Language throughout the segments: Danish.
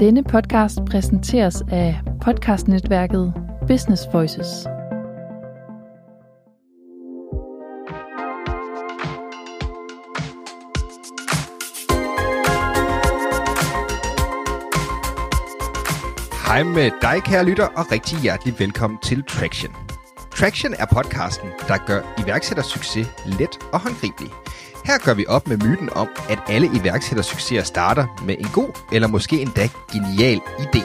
Denne podcast præsenteres af podcastnetværket Business Voices. Hej med dig, kære lytter, og rigtig hjertelig velkommen til Traction. Traction er podcasten, der gør iværksættersucces let og håndgribelig. Her gør vi op med myten om, at alle iværksættersucceser starter med en god eller måske endda genial idé.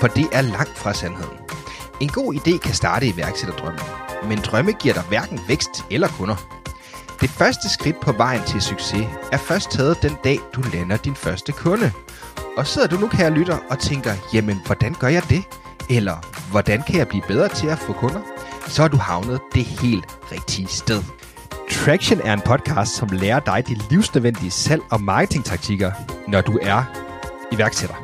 For det er langt fra sandheden. En god idé kan starte iværksætterdrømmen, men drømme giver dig hverken vækst eller kunder. Det første skridt på vejen til succes er først taget den dag, du lander din første kunde. Og sidder du nu, kære lytter, og tænker, jamen, hvordan gør jeg det? Eller, hvordan kan jeg blive bedre til at få kunder? Så har du havnet det helt rigtige sted. Traction er en podcast, som lærer dig de livsnødvendige salg- og marketingtaktikker, når du er iværksætter.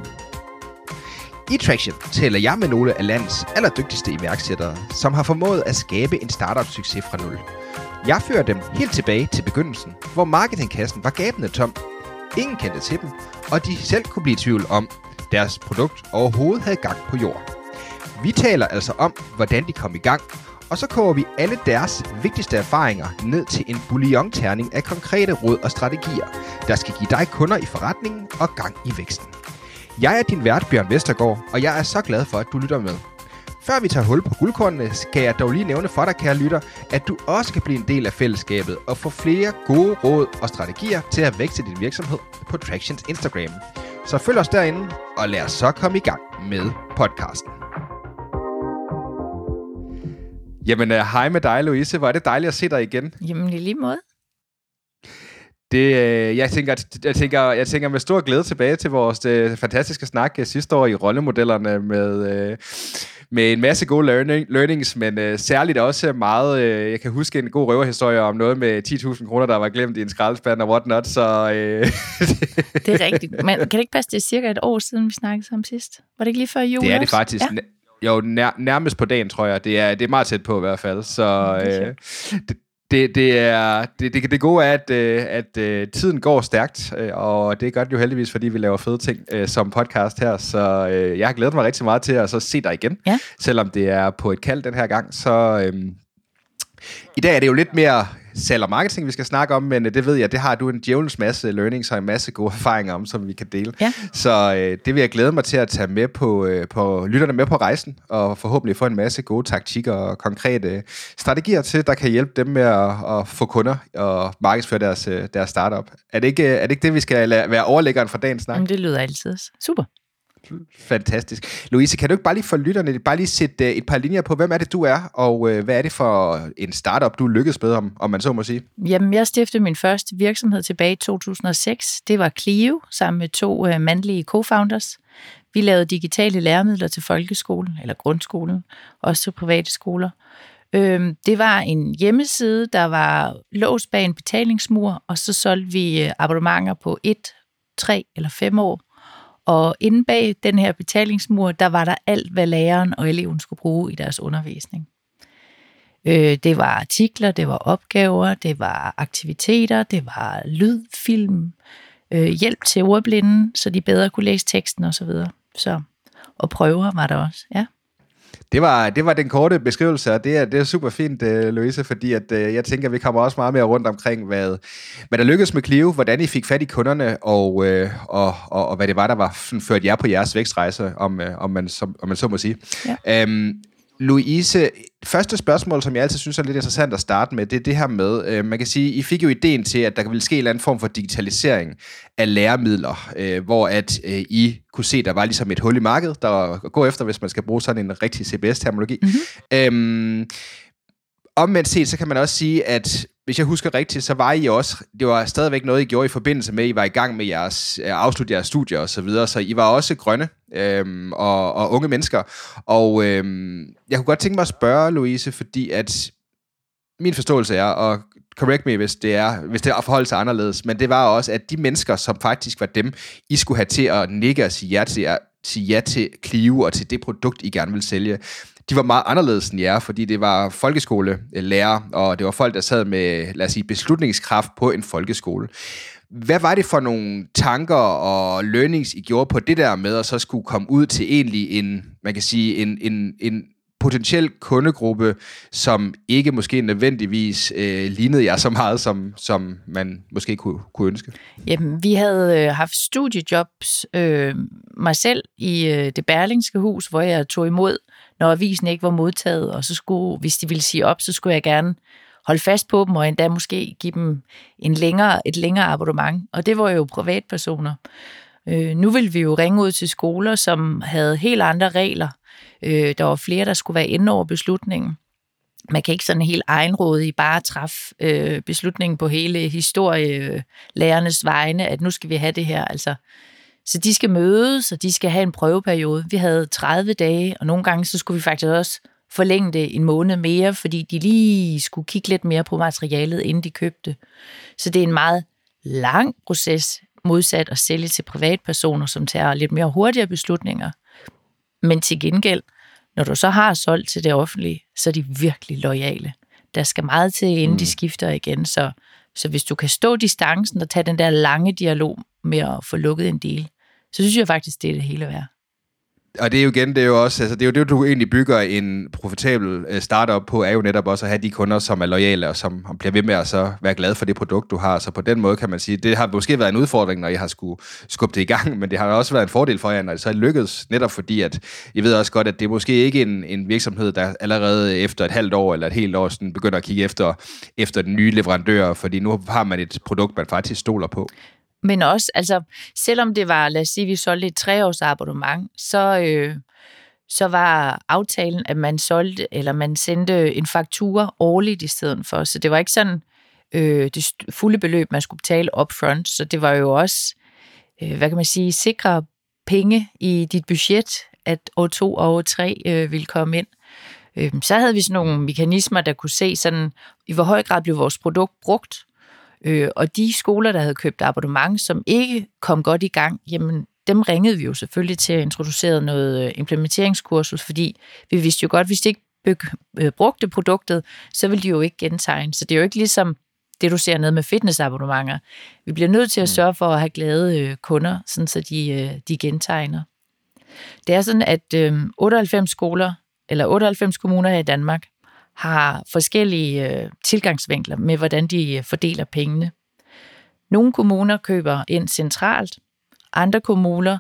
I Traction taler jeg med nogle af landets allerdygtigste iværksættere, som har formået at skabe en startup-succes fra nul. Jeg fører dem helt tilbage til begyndelsen, hvor marketingkassen var gabende tom. Ingen kendte til dem, og de selv kunne blive i tvivl om, deres produkt overhovedet havde gang på jord. Vi taler altså om, hvordan de kom i gang, og så koger vi alle deres vigtigste erfaringer ned til en bouillon-terning af konkrete råd og strategier, der skal give dig kunder i forretningen og gang i væksten. Jeg er din vært, Bjørn Vestergaard, og jeg er så glad for, at du lytter med. Før vi tager hul på guldkornene, skal jeg dog lige nævne for dig, kære lytter, at du også kan blive en del af fællesskabet og få flere gode råd og strategier til at vækste din virksomhed på Tractions Instagram. Så følg os derinde, og lad os så komme i gang med podcasten. Jamen, uh, hej med dig, Louise. Hvor er det dejligt at se dig igen. Jamen, i lige måde. Det, øh, jeg, tænker, jeg, tænker, jeg tænker med stor glæde tilbage til vores øh, fantastiske snak øh, sidste år i rollemodellerne med, øh, med en masse gode learning, learnings, men øh, særligt også meget, øh, jeg kan huske en god røverhistorie om noget med 10.000 kroner, der var glemt i en skraldespand og whatnot, så... Øh, det er rigtigt, men kan det ikke passe, det er cirka et år siden, vi snakkede sammen sidst? Var det ikke lige før jul Det er det faktisk. Ja. Jo, nær, nærmest på dagen, tror jeg. Det er, det er meget tæt på i hvert fald. Så øh, det, det, det, er, det, det, det gode er, at, øh, at, at tiden går stærkt, øh, og det gør det jo heldigvis, fordi vi laver fede ting som podcast her. Så jeg har glædet mig rigtig meget til at så se dig igen, ja. selvom det er på et kald den her gang. Så uh, i dag er det jo lidt mere salg og marketing, vi skal snakke om, men det ved jeg, det har du en djævelens masse learnings og en masse gode erfaringer om, som vi kan dele. Ja. Så øh, det vil jeg glæde mig til at tage med på, øh, på lytterne med på rejsen, og forhåbentlig få en masse gode taktikker og konkrete strategier til, der kan hjælpe dem med at, at få kunder og markedsføre deres, øh, deres startup. Er det, ikke, er det ikke det, vi skal lade, være overlæggeren for dagens snak? Jamen, det lyder altid. Super. Fantastisk. Louise, kan du ikke bare lige for lytterne, bare lige sætte øh, et par linjer på, hvem er det, du er, og øh, hvad er det for en startup, du lykkedes med, om, om man så må sige? Jamen, jeg stiftede min første virksomhed tilbage i 2006. Det var Clio, sammen med to øh, mandlige co-founders. Vi lavede digitale læremidler til folkeskolen, eller grundskolen, også til private skoler. Øhm, det var en hjemmeside, der var låst bag en betalingsmur, og så solgte vi abonnementer på et, tre eller fem år og inde bag den her betalingsmur, der var der alt, hvad læreren og eleven skulle bruge i deres undervisning. Øh, det var artikler, det var opgaver, det var aktiviteter, det var lyd, film, øh, hjælp til ordblinde, så de bedre kunne læse teksten osv. Så, så, og prøver var der også, ja. Det var, det var den korte beskrivelse, og det er, det er super fint, uh, Louise, fordi at, uh, jeg tænker, at vi kommer også meget mere rundt omkring, hvad, hvad der lykkedes med Clio, hvordan I fik fat i kunderne, og, uh, og, og, og hvad det var, der var ført jer på jeres vækstrejse, om, om, man, som, om man så må sige. Ja. Um, Louise, første spørgsmål, som jeg altid synes er lidt interessant at starte med, det er det her med, øh, man kan sige, I fik jo ideen til, at der ville ske en eller anden form for digitalisering af læremidler, øh, hvor at øh, I kunne se, der var ligesom et hul i markedet, der var at gå efter, hvis man skal bruge sådan en rigtig CBS-terminologi. Mm-hmm. Øhm, omvendt set, så kan man også sige, at hvis jeg husker rigtigt, så var I også, det var stadigvæk noget, I gjorde i forbindelse med, at I var i gang med jeres, øh, at afslutte jeres studier og så videre, så I var også grønne øhm, og, og unge mennesker. Og øhm, jeg kunne godt tænke mig at spørge, Louise, fordi at min forståelse er, og correct me, hvis det er, hvis det er forholdt sig anderledes, men det var også, at de mennesker, som faktisk var dem, I skulle have til at nikke og sige ja til, at sige ja til Clio og til det produkt, I gerne vil sælge, de var meget anderledes end jer, fordi det var folkeskolelærer, og det var folk, der sad med, lad os sige, beslutningskraft på en folkeskole. Hvad var det for nogle tanker og learnings, I gjorde på det der med at så skulle komme ud til egentlig en, man kan sige, en, en, en potentiel kundegruppe, som ikke måske nødvendigvis øh, lignede jer så meget, som, som man måske kunne, kunne ønske? Jamen, vi havde øh, haft studiejobs øh, mig selv i øh, det Berlingske hus, hvor jeg tog imod, når avisen ikke var modtaget, og så skulle, hvis de ville sige op, så skulle jeg gerne holde fast på dem, og endda måske give dem en længere, et længere abonnement. Og det var jo privatpersoner. Øh, nu vil vi jo ringe ud til skoler, som havde helt andre regler. Øh, der var flere, der skulle være inde over beslutningen. Man kan ikke sådan helt egenrådigt bare træffe øh, beslutningen på hele historielærernes vegne, at nu skal vi have det her. Altså, så de skal mødes, og de skal have en prøveperiode. Vi havde 30 dage, og nogle gange så skulle vi faktisk også forlænge det en måned mere, fordi de lige skulle kigge lidt mere på materialet, inden de købte. Så det er en meget lang proces, modsat at sælge til privatpersoner, som tager lidt mere hurtigere beslutninger. Men til gengæld, når du så har solgt til det offentlige, så er de virkelig lojale. Der skal meget til, inden mm. de skifter igen. Så, så hvis du kan stå distancen og tage den der lange dialog med at få lukket en del, så synes jeg faktisk, det er det hele værd og det er jo igen, det er jo også, altså det er jo det, du egentlig bygger en profitabel øh, startup på, er jo netop også at have de kunder, som er lojale, og som bliver ved med at så være glad for det produkt, du har. Så på den måde kan man sige, det har måske været en udfordring, når I har skulle skubbe det i gang, men det har også været en fordel for jer, når det så er lykkedes, netop fordi, at I ved også godt, at det er måske ikke en, en virksomhed, der allerede efter et halvt år eller et helt år sådan begynder at kigge efter, efter den nye leverandør, fordi nu har man et produkt, man faktisk stoler på. Men også, altså, selvom det var, lad os sige, vi solgte et treårsabonnement, så, øh, så var aftalen, at man solgte, eller man sendte en faktura årligt i stedet for. Så det var ikke sådan øh, det fulde beløb, man skulle betale upfront. Så det var jo også, øh, hvad kan man sige, sikre penge i dit budget, at år to og år tre øh, ville komme ind. Øh, så havde vi sådan nogle mekanismer, der kunne se sådan, i hvor høj grad blev vores produkt brugt, Øh, og de skoler, der havde købt abonnement, som ikke kom godt i gang, jamen dem ringede vi jo selvfølgelig til at introducere noget øh, implementeringskursus, fordi vi vidste jo godt, hvis de ikke øh, brugte produktet, så ville de jo ikke gentegne. Så det er jo ikke ligesom det, du ser ned med fitnessabonnementer. Vi bliver nødt til at mm. sørge for at have glade øh, kunder, sådan så de, de gentegner. Det er sådan, at 98 skoler, eller 98 kommuner her i Danmark, har forskellige øh, tilgangsvinkler med, hvordan de øh, fordeler pengene. Nogle kommuner køber ind centralt, andre kommuner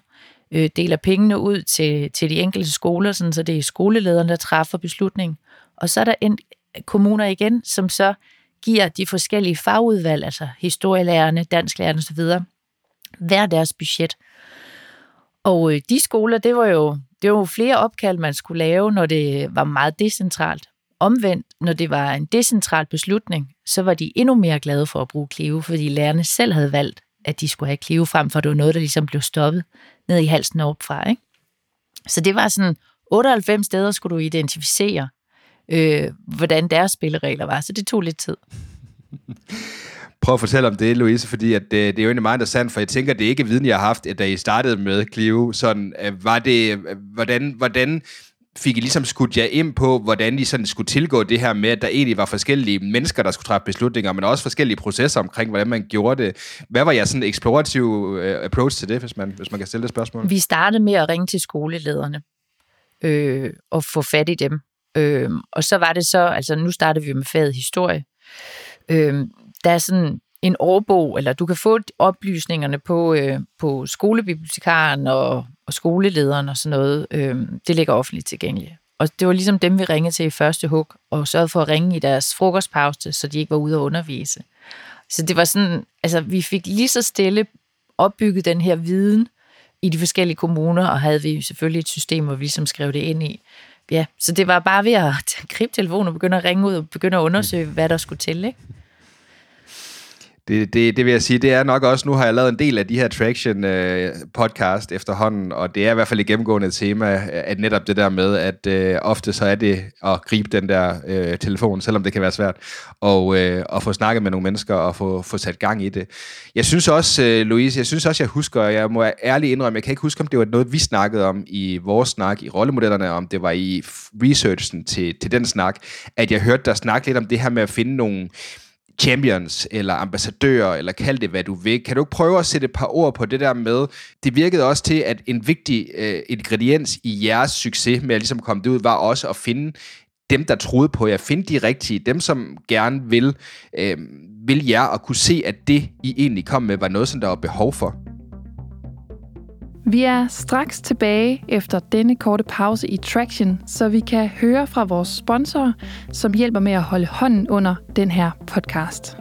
øh, deler pengene ud til, til de enkelte skoler, sådan så det er skolelederen, der træffer beslutning. Og så er der en, øh, kommuner igen, som så giver de forskellige fagudvalg, altså historielærerne, dansklærerne osv., hver deres budget. Og de skoler, det var jo det var jo flere opkald, man skulle lave, når det var meget decentralt. Omvendt, når det var en decentral beslutning, så var de endnu mere glade for at bruge Cleo, fordi lærerne selv havde valgt, at de skulle have Cleo frem, for det var noget, der ligesom blev stoppet ned i halsen og opfra. Ikke? Så det var sådan, 98 steder skulle du identificere, øh, hvordan deres spilleregler var, så det tog lidt tid. Prøv at fortælle om det, Louise, fordi at det, det er jo egentlig meget interessant, for jeg tænker, det er ikke viden, jeg har haft, da I startede med Clio. Sådan, øh, var det, øh, hvordan, hvordan fik I ligesom skudt jer ind på, hvordan I sådan skulle tilgå det her med, at der egentlig var forskellige mennesker, der skulle træffe beslutninger, men også forskellige processer omkring, hvordan man gjorde det. Hvad var jeres sådan eksplorative øh, approach til det, hvis man, hvis man kan stille det spørgsmål? Vi startede med at ringe til skolelederne øh, og få fat i dem. Øh, og så var det så, altså nu startede vi med faget historie. Øh, der er sådan en årbog, eller du kan få oplysningerne på, øh, på skolebibliotekaren og, og skolelederen og sådan noget. Øh, det ligger offentligt tilgængeligt. Og det var ligesom dem, vi ringede til i første hug, og sørgede for at ringe i deres frokostpause, så de ikke var ude at undervise. Så det var sådan, altså vi fik lige så stille opbygget den her viden i de forskellige kommuner, og havde vi selvfølgelig et system, hvor vi ligesom skrev det ind i. Ja, så det var bare ved at gribe telefonen og begynde at ringe ud og begynde at undersøge, hvad der skulle til, ikke? Det, det, det vil jeg sige, det er nok også, nu har jeg lavet en del af de her Traction øh, podcast efterhånden, og det er i hvert fald et gennemgående tema, øh, at netop det der med, at øh, ofte så er det at gribe den der øh, telefon, selvom det kan være svært, og øh, at få snakket med nogle mennesker og få, få sat gang i det. Jeg synes også, øh, Louise, jeg synes også, jeg husker, jeg må ærligt indrømme, jeg kan ikke huske, om det var noget, vi snakkede om i vores snak, i rollemodellerne, om det var i researchen til, til den snak, at jeg hørte dig snakke lidt om det her med at finde nogle champions eller ambassadører, eller kald det, hvad du vil. Kan du ikke prøve at sætte et par ord på det der med, det virkede også til, at en vigtig øh, ingrediens i jeres succes med at ligesom komme det ud, var også at finde dem, der troede på jer, finde de rigtige, dem, som gerne vil, øh, vil jer, og kunne se, at det, I egentlig kom med, var noget, som der var behov for. Vi er straks tilbage efter denne korte pause i Traction, så vi kan høre fra vores sponsorer, som hjælper med at holde hånden under den her podcast.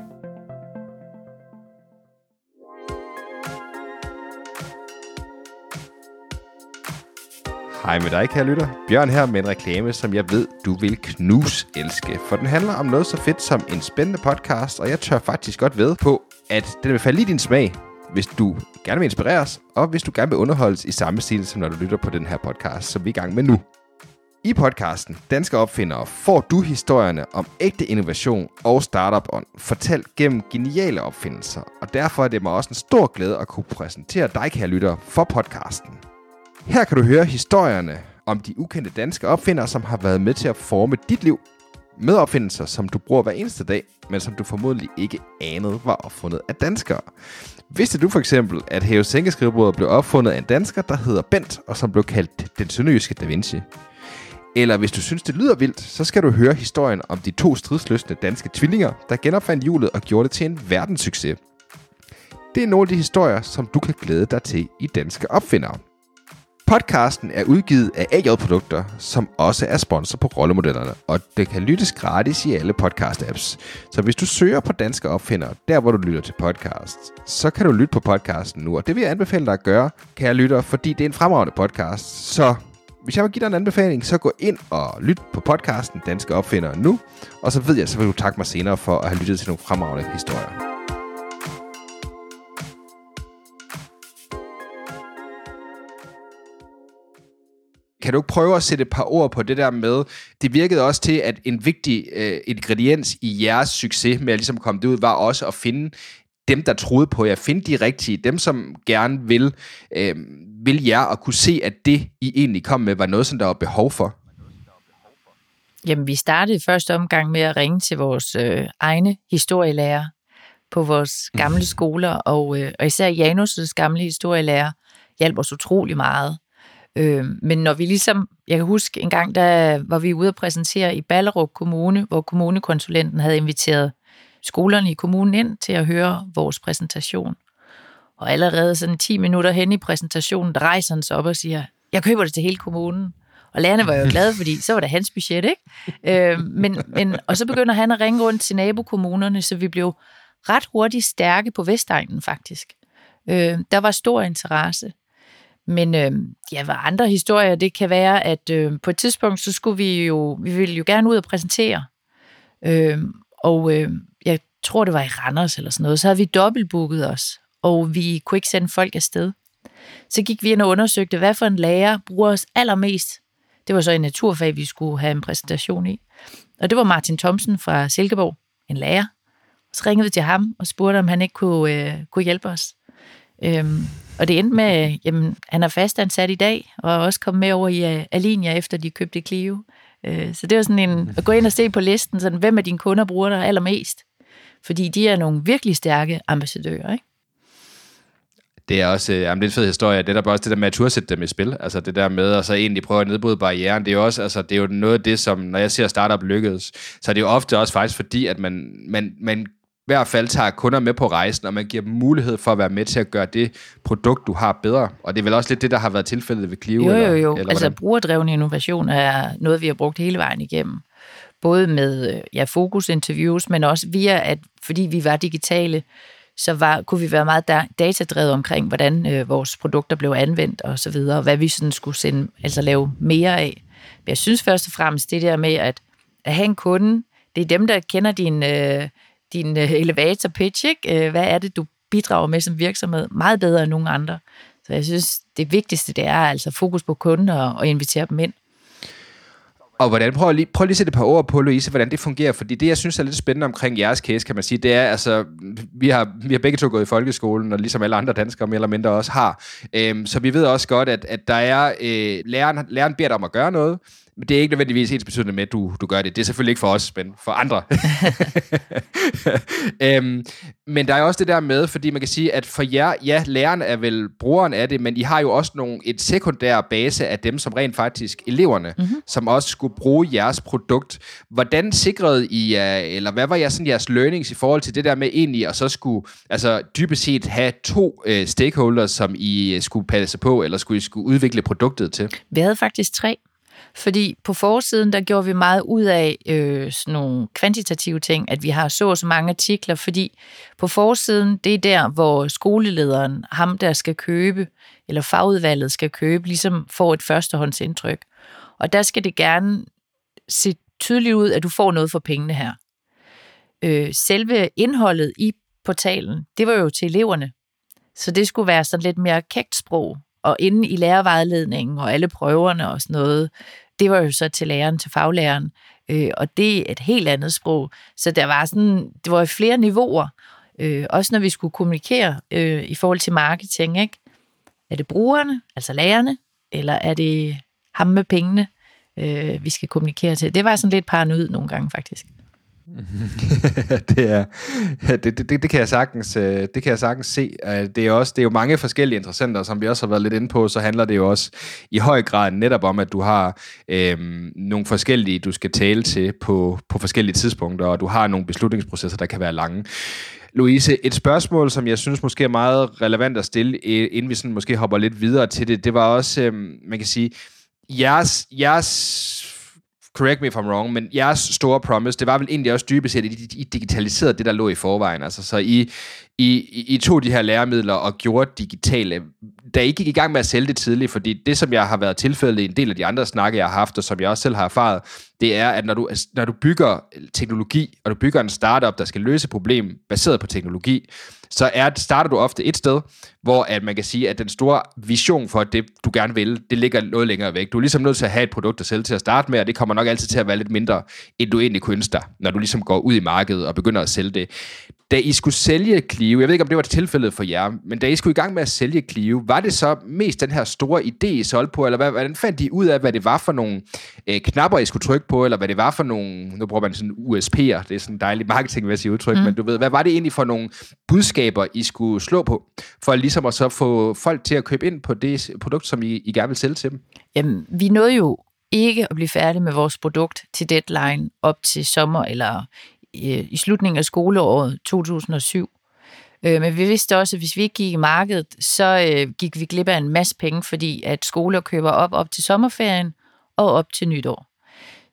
Hej med dig, kære lytter. Bjørn her med en reklame, som jeg ved, du vil knus elske. For den handler om noget så fedt som en spændende podcast, og jeg tør faktisk godt ved på, at den vil falde i din smag, hvis du gerne vil inspireres, og hvis du gerne vil underholdes i samme stil, som når du lytter på den her podcast, som vi er i gang med nu. I podcasten Danske Opfindere får du historierne om ægte innovation og startup-ånd, fortalt gennem geniale opfindelser, og derfor er det mig også en stor glæde at kunne præsentere dig, kære lytter, for podcasten. Her kan du høre historierne om de ukendte danske opfindere, som har været med til at forme dit liv med opfindelser, som du bruger hver eneste dag, men som du formodentlig ikke anede var opfundet af danskere. Vidste du for eksempel, at hæve sænkeskrivebordet blev opfundet af en dansker, der hedder Bent, og som blev kaldt den sønderjyske Da Vinci? Eller hvis du synes, det lyder vildt, så skal du høre historien om de to stridsløsne danske tvillinger, der genopfandt hjulet og gjorde det til en verdenssucces. Det er nogle af de historier, som du kan glæde dig til i Danske Opfindere. Podcasten er udgivet af AJ Produkter, som også er sponsor på rollemodellerne, og det kan lyttes gratis i alle podcast-apps. Så hvis du søger på danske opfindere, der hvor du lytter til podcast, så kan du lytte på podcasten nu, og det vil jeg anbefale dig at gøre, kære lytter, fordi det er en fremragende podcast. Så hvis jeg vil give dig en anbefaling, så gå ind og lyt på podcasten Danske Opfindere nu, og så ved jeg, så vil du takke mig senere for at have lyttet til nogle fremragende historier. Kan du ikke prøve at sætte et par ord på det der med, det virkede også til, at en vigtig øh, ingrediens i jeres succes med at ligesom komme det ud, var også at finde dem, der troede på jer, finde de rigtige, dem, som gerne vil, øh, vil jer, og kunne se, at det, I egentlig kom med, var noget, som der var behov for? Jamen, vi startede første omgang med at ringe til vores øh, egne historielærer på vores gamle skoler, og, øh, og især Janus' gamle historielærer hjalp os utrolig meget. Øh, men når vi ligesom, jeg kan huske en gang, der var vi ude at præsentere i Ballerup Kommune, hvor kommunekonsulenten havde inviteret skolerne i kommunen ind til at høre vores præsentation. Og allerede sådan 10 minutter hen i præsentationen, der rejser han sig op og siger, jeg køber det til hele kommunen. Og lærerne var jo glade, fordi så var det hans budget, ikke? Øh, men, men, og så begynder han at ringe rundt til nabokommunerne, så vi blev ret hurtigt stærke på Vestegnen faktisk. Øh, der var stor interesse. Men øh, ja, hvad andre historier, det kan være, at øh, på et tidspunkt, så skulle vi jo, vi ville jo gerne ud og præsentere. Øh, og øh, jeg tror, det var i Randers eller sådan noget, så havde vi dobbeltbooket os, og vi kunne ikke sende folk afsted. Så gik vi ind og undersøgte, hvad for en lærer bruger os allermest. Det var så en naturfag, vi skulle have en præsentation i. Og det var Martin Thomsen fra Silkeborg, en lærer. Så ringede vi til ham og spurgte, om han ikke kunne, øh, kunne hjælpe os. Øhm, og det endte med, jamen, han er fastansat i dag, og er også kommet med over i øh, Alinia, efter de købte Clio. Øh, så det var sådan en, at gå ind og se på listen, sådan, hvem af dine kunder bruger dig allermest? Fordi de er nogle virkelig stærke ambassadører, ikke? Det er også øh, jamen, det er en fed historie. Det er der bare også det der med at tursætte dem i spil. Altså det der med at så egentlig prøve at nedbryde barrieren. Det er jo også altså, det er jo noget af det, som når jeg ser startup lykkedes, så er det jo ofte også faktisk fordi, at man, man, man hvert fald tager kunder med på rejsen, og man giver dem mulighed for at være med til at gøre det produkt, du har bedre. Og det er vel også lidt det, der har været tilfældet ved Clio? Jo, jo, jo. Eller, eller altså brugerdreven innovation er noget, vi har brugt hele vejen igennem. Både med ja, fokusinterviews, men også via, at fordi vi var digitale, så var, kunne vi være meget datadrevet omkring, hvordan øh, vores produkter blev anvendt og så videre, og hvad vi sådan skulle sende, altså lave mere af. Men jeg synes først og fremmest det der med, at, at have en kunde, det er dem, der kender din... Øh, din øh, elevator pitch, ikke? Øh, hvad er det, du bidrager med som virksomhed? Meget bedre end nogen andre. Så jeg synes, det vigtigste, det er altså fokus på kunden og, og invitere dem ind. Og hvordan, prøv lige, prøv lige at sætte et par ord på, Louise, hvordan det fungerer, fordi det, jeg synes er lidt spændende omkring jeres case, kan man sige, det er, altså, vi har, vi har begge to gået i folkeskolen, og ligesom alle andre danskere mere eller mindre også har. Øhm, så vi ved også godt, at, at der er, øh, læreren, læreren beder dig om at gøre noget, det er ikke nødvendigvis ens betydende med, at du, du gør det. Det er selvfølgelig ikke for os, men for andre. øhm, men der er også det der med, fordi man kan sige, at for jer, ja, læreren er vel brugeren af det, men I har jo også nogle, et sekundær base af dem, som rent faktisk eleverne, mm-hmm. som også skulle bruge jeres produkt. Hvordan sikrede I, eller hvad var jeres, sådan, jeres learnings i forhold til det der med egentlig at så skulle, altså dybest set have to øh, stakeholders, som I skulle passe på, eller skulle I skulle udvikle produktet til? Vi havde faktisk tre. Fordi på forsiden, der gjorde vi meget ud af øh, sådan nogle kvantitative ting, at vi har så og så mange artikler, fordi på forsiden, det er der, hvor skolelederen, ham der skal købe, eller fagudvalget skal købe, ligesom får et førstehåndsindtryk. Og der skal det gerne se tydeligt ud, at du får noget for pengene her. Øh, selve indholdet i portalen, det var jo til eleverne. Så det skulle være sådan lidt mere kægt sprog, og inde i lærervejledningen og alle prøverne og sådan noget, det var jo så til læreren, til faglæreren, øh, og det er et helt andet sprog. Så der var sådan, det var flere niveauer, øh, også når vi skulle kommunikere øh, i forhold til marketing, ikke? Er det brugerne, altså lærerne, eller er det ham med pengene, øh, vi skal kommunikere til? Det var sådan lidt paranoid nogle gange, faktisk. det, er, det, det, det, kan jeg sagtens, øh, det kan jeg sagtens se. Øh, det er, også, det er jo mange forskellige interessenter, som vi også har været lidt inde på, så handler det jo også i høj grad netop om, at du har øhm, nogle forskellige, du skal tale til på, på forskellige tidspunkter, og du har nogle beslutningsprocesser, der kan være lange. Louise, et spørgsmål, som jeg synes måske er meget relevant at stille, øh, inden vi sådan måske hopper lidt videre til det, det var også, øhm, man kan sige, jeres, jeres correct me if I'm wrong, men jeres store promise, det var vel egentlig også dybest set, at I digitaliserede det, der lå i forvejen. Altså, så I, I, I tog de her læremidler og gjorde digitale. Da I gik i gang med at sælge det tidligt, fordi det, som jeg har været tilfældet i en del af de andre snakke, jeg har haft, og som jeg også selv har erfaret, det er, at når du, altså, når du bygger teknologi, og du bygger en startup, der skal løse problem baseret på teknologi, så er, starter du ofte et sted, hvor at man kan sige, at den store vision for det, du gerne vil, det ligger noget længere væk. Du er ligesom nødt til at have et produkt at sælge til at starte med, og det kommer nok altid til at være lidt mindre, end du egentlig kunne ønske dig, når du ligesom går ud i markedet og begynder at sælge det. Da I skulle sælge Clio, jeg ved ikke, om det var tilfældet for jer, men da I skulle i gang med at sælge Clio, var det så mest den her store idé, I solgte på, eller hvad, hvordan fandt I ud af, hvad det var for nogle øh, knapper, I skulle trykke på, eller hvad det var for nogle, nu bruger man sådan USP'er, det er sådan en dejlig marketingmæssig udtryk, mm. men du ved, hvad var det egentlig for nogle budskaber, i skulle slå på, for ligesom at så få folk til at købe ind på det produkt, som I, I gerne vil sælge til dem? Jamen, vi nåede jo ikke at blive færdige med vores produkt til deadline op til sommer eller øh, i slutningen af skoleåret 2007. Øh, men vi vidste også, at hvis vi ikke gik i markedet, så øh, gik vi glip af en masse penge, fordi at skoler køber op op til sommerferien og op til nytår.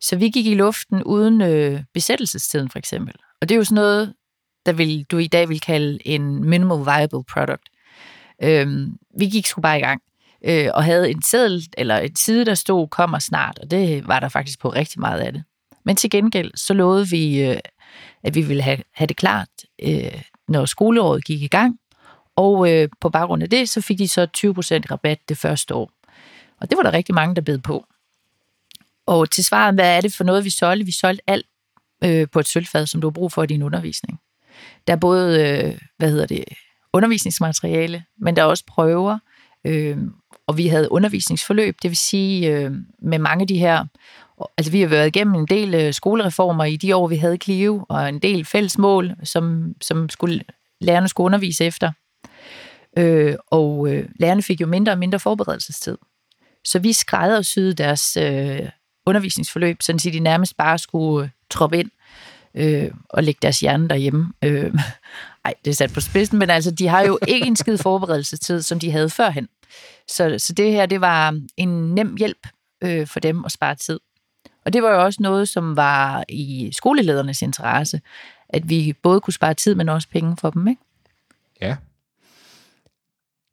Så vi gik i luften uden øh, besættelsestiden for eksempel. Og det er jo sådan noget, der vil, du i dag vil kalde en minimal viable product. Øhm, vi gik sgu bare i gang øh, og havde en seddel eller et side, der stod kommer snart, og det var der faktisk på rigtig meget af det. Men til gengæld så lovede vi, øh, at vi ville have, have det klart, øh, når skoleåret gik i gang, og øh, på baggrund af det, så fik de så 20% rabat det første år. Og det var der rigtig mange, der bed på. Og til svaret, hvad er det for noget, vi solgte? Vi solgte alt øh, på et sølvfad, som du har brug for i din undervisning. Der er både, øh, hvad hedder det, undervisningsmateriale, men der er også prøver, øh, og vi havde undervisningsforløb, det vil sige øh, med mange af de her, altså vi har været igennem en del øh, skolereformer i de år, vi havde Clio, og en del fælles mål, som, som skulle, lærerne skulle undervise efter. Øh, og øh, lærerne fik jo mindre og mindre forberedelsestid. Så vi skræddersyede deres øh, undervisningsforløb, sådan at de nærmest bare skulle øh, troppe ind øh, og lægge deres hjerne derhjemme. Øh, ej, det er sat på spidsen, men altså, de har jo ikke en skid forberedelsestid, som de havde førhen. Så, så det her, det var en nem hjælp øh, for dem at spare tid. Og det var jo også noget, som var i skoleledernes interesse, at vi både kunne spare tid, men også penge for dem, ikke? Ja,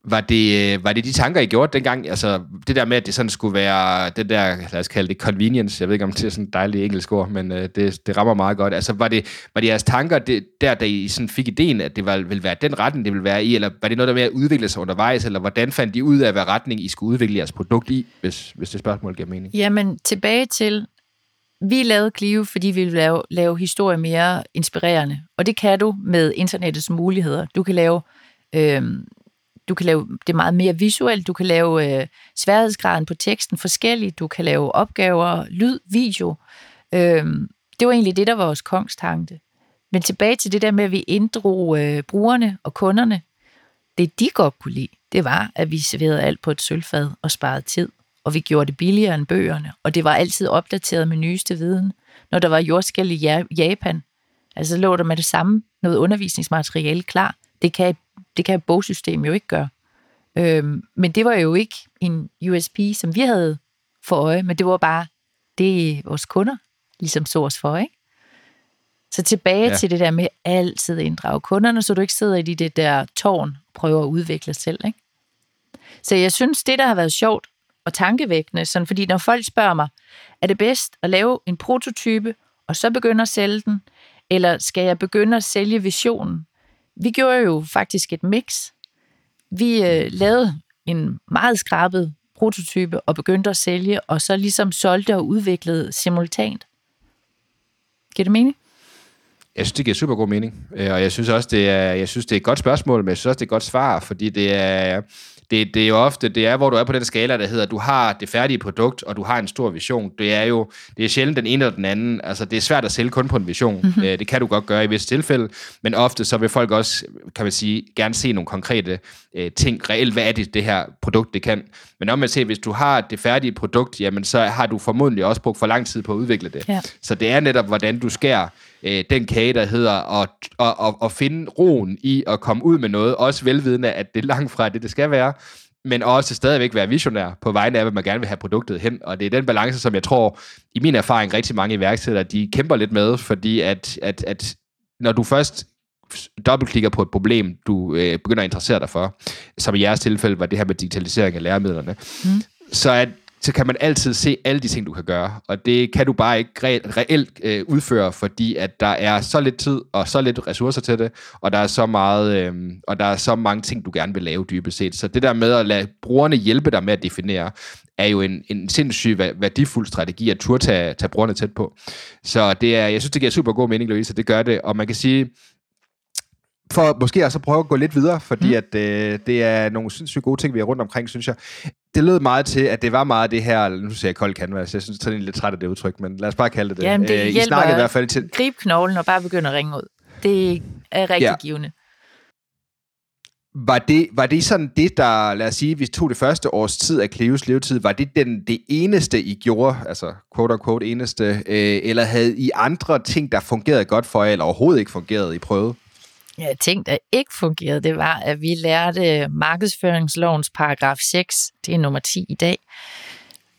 var det, øh, var det de tanker, I gjorde dengang? Altså, det der med, at det sådan skulle være, det der, lad os kalde det convenience, jeg ved ikke, om det er sådan et dejligt engelsk ord, men øh, det, det rammer meget godt. Altså, var det, var det jeres tanker, det, der, da I sådan fik ideen, at det var, ville være den retning, det ville være i, eller var det noget, der med at udvikle sig undervejs, eller hvordan fandt I ud af, hvad retning I skulle udvikle jeres produkt i, hvis, hvis det spørgsmål giver mening? Jamen, tilbage til, vi lavede Clio, fordi vi ville lave, lave historie mere inspirerende, og det kan du med internettets muligheder. Du kan lave... Øh, du kan lave det meget mere visuelt, du kan lave øh, sværhedsgraden på teksten forskelligt, du kan lave opgaver, lyd, video. Øh, det var egentlig det, der var vores kongstanke. Men tilbage til det der med, at vi inddrog øh, brugerne og kunderne. Det, de godt kunne lide, det var, at vi serverede alt på et sølvfad og sparede tid. Og vi gjorde det billigere end bøgerne. Og det var altid opdateret med nyeste viden. Når der var jordskæld i Japan, altså lå der med det samme noget undervisningsmateriale klar. Det kan, det kan et bogsystem jo ikke gøre. Øhm, men det var jo ikke en USP, som vi havde for øje, men det var bare det, vores kunder ligesom så os for, ikke? Så tilbage ja. til det der med altid inddrage kunderne, så du ikke sidder i det der tårn og prøver at udvikle selv, ikke? Så jeg synes, det der har været sjovt og tankevækkende, sådan, fordi når folk spørger mig, er det bedst at lave en prototype, og så begynde at sælge den, eller skal jeg begynde at sælge visionen? Vi gjorde jo faktisk et mix. Vi øh, lavede en meget skrabet prototype og begyndte at sælge, og så ligesom solgte og udviklede simultant. Giver det mening? Jeg synes, det giver super god mening. Øh, og jeg synes også, det er, jeg synes, det er et godt spørgsmål, men jeg synes også, det er et godt svar, fordi det er, det, det er jo ofte, det er, hvor du er på den skala, der hedder, du har det færdige produkt, og du har en stor vision. Det er jo, det er sjældent den ene eller den anden. Altså, det er svært at sælge kun på en vision. Mm-hmm. Det kan du godt gøre i visse tilfælde, men ofte så vil folk også, kan man sige, gerne se nogle konkrete øh, ting. Reelt, hvad er det, det her produkt, det kan? Men om man ser, hvis du har det færdige produkt, jamen så har du formodentlig også brugt for lang tid på at udvikle det. Ja. Så det er netop, hvordan du skærer øh, den kage, der hedder at, at, at, at finde roen i at komme ud med noget, også velvidende, at det er langt fra det, det skal være, men også stadigvæk være visionær på vegne af, hvad man gerne vil have produktet hen. Og det er den balance, som jeg tror, i min erfaring, rigtig mange iværksættere, de kæmper lidt med, fordi at, at, at når du først dobbeltklikker på et problem, du øh, begynder at interessere dig for, som i jeres tilfælde var det her med digitalisering af læremidlerne, mm. så at så kan man altid se alle de ting, du kan gøre. Og det kan du bare ikke re- reelt øh, udføre, fordi at der er så lidt tid og så lidt ressourcer til det, og der er så meget, øh, og der er så mange ting, du gerne vil lave dybest set. Så det der med at lade brugerne hjælpe dig med at definere, er jo en, en sindssyg værdifuld strategi at turde tage, tage brugerne tæt på. Så det er, jeg synes, det giver super god mening, Louise, det gør det. Og man kan sige, for måske også at prøve at gå lidt videre, fordi mm. at øh, det er nogle sindssygt gode ting, vi har rundt omkring, synes jeg. Det lød meget til, at det var meget det her, nu siger jeg kold canvas, jeg synes, jeg er lidt træt af det udtryk, men lad os bare kalde det det. Jamen, det øh, I snakkede i hvert fald til... Grib knoglen og bare begynde at ringe ud. Det er rigtig ja. givende. Var det, var det sådan det, der, lad os sige, hvis tog det første års tid af Cleos levetid, var det den, det eneste, I gjorde, altså quote unquote eneste, øh, eller havde I andre ting, der fungerede godt for jer, eller overhovedet ikke fungerede, I prøvede? Ting, der ikke fungerede, det var, at vi lærte markedsføringslovens paragraf 6, det er nummer 10 i dag,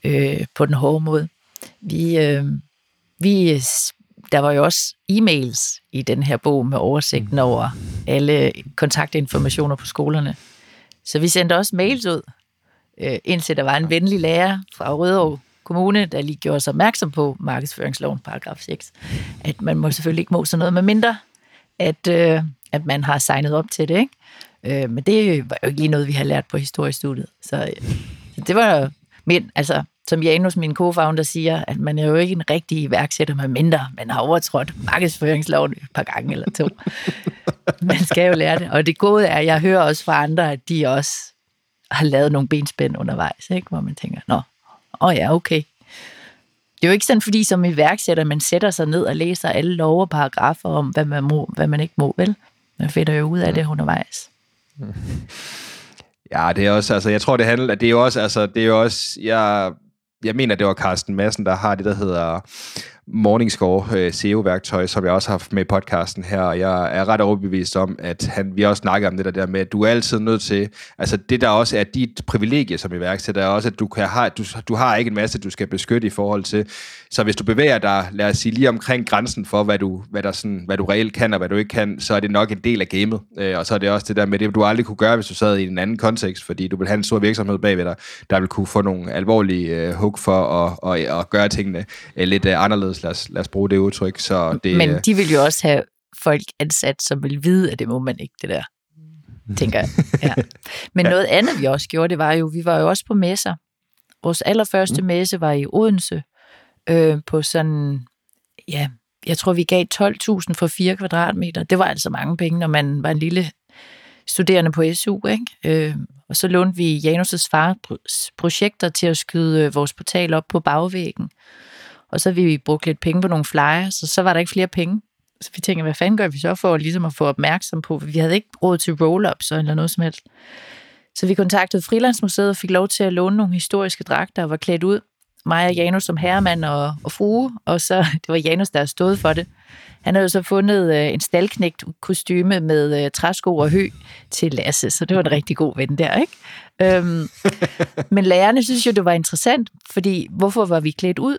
øh, på den hårde måde. Vi, øh, vi, der var jo også e-mails i den her bog med oversigten mm. over alle kontaktinformationer på skolerne. Så vi sendte også mails ud, øh, indtil der var en venlig lærer fra Rødovre Kommune, der lige gjorde sig opmærksom på markedsføringsloven paragraf 6, at man må selvfølgelig ikke må sådan noget med mindre, at, øh, at man har signet op til det, ikke? Øh, men det var jo ikke lige noget, vi har lært på historiestudiet. Så øh, det var men altså, som Janus, min co-founder, siger, at man er jo ikke en rigtig iværksætter med mindre, man har overtrådt markedsføringsloven et par gange eller to. man skal jo lære det. Og det gode er, at jeg hører også fra andre, at de også har lavet nogle benspænd undervejs, ikke? hvor man tænker, nå, åh oh ja, okay. Det er jo ikke sådan, fordi som iværksætter, man sætter sig ned og læser alle lov og paragrafer om, hvad man må, hvad man ikke må, vel? Man finder jo ud af det undervejs. Ja, det er også, altså, jeg tror, det handler, det er jo også, altså, det er jo også, jeg, jeg mener, det var Carsten Madsen, der har det, der hedder Morningscore øh, SEO-værktøj, som jeg også har haft med i podcasten her, og jeg er ret overbevist om, at han, vi også snakker om det der med, at du er altid nødt til, altså det der også er dit privilegie som iværksætter, er også, at du, kan have, du, du har ikke en masse, du skal beskytte i forhold til, så hvis du bevæger dig, lad os sige, lige omkring grænsen for, hvad du, hvad der sådan, hvad du reelt kan, og hvad du ikke kan, så er det nok en del af gamet, øh, og så er det også det der med det, du aldrig kunne gøre, hvis du sad i en anden kontekst, fordi du vil have en stor virksomhed bagved dig, der vil kunne få nogle alvorlige øh, hook for at, at, at gøre tingene øh, lidt øh, anderledes lad os, lad os bruge det udtryk. Så det, Men de vil jo også have folk ansat, som vil vide, at det må man ikke, det der, tænker jeg. Ja. Men ja. noget andet, vi også gjorde, det var jo, vi var jo også på messer. Vores allerførste mm. messe var i Odense, øh, på sådan, ja, jeg tror, vi gav 12.000 for 4 kvadratmeter. Det var altså mange penge, når man var en lille studerende på SU, ikke? Øh, og så lånte vi Janus' fars projekter til at skyde øh, vores portal op på bagvæggen. Og så vi brugt lidt penge på nogle flyers, så så var der ikke flere penge. Så vi tænkte, hvad fanden gør vi så for ligesom at få opmærksom på? Vi havde ikke råd til roll-ups eller noget som helst. Så vi kontaktede Frilandsmuseet og fik lov til at låne nogle historiske dragter og var klædt ud. Mig og Janus som herremand og, og frue, og så det var Janus, der stod for det. Han havde jo så fundet øh, en stalknægt kostyme med øh, træsko og hø til Lasse, så det var en rigtig god ven der, ikke? Øhm, men lærerne synes jo, det var interessant, fordi hvorfor var vi klædt ud?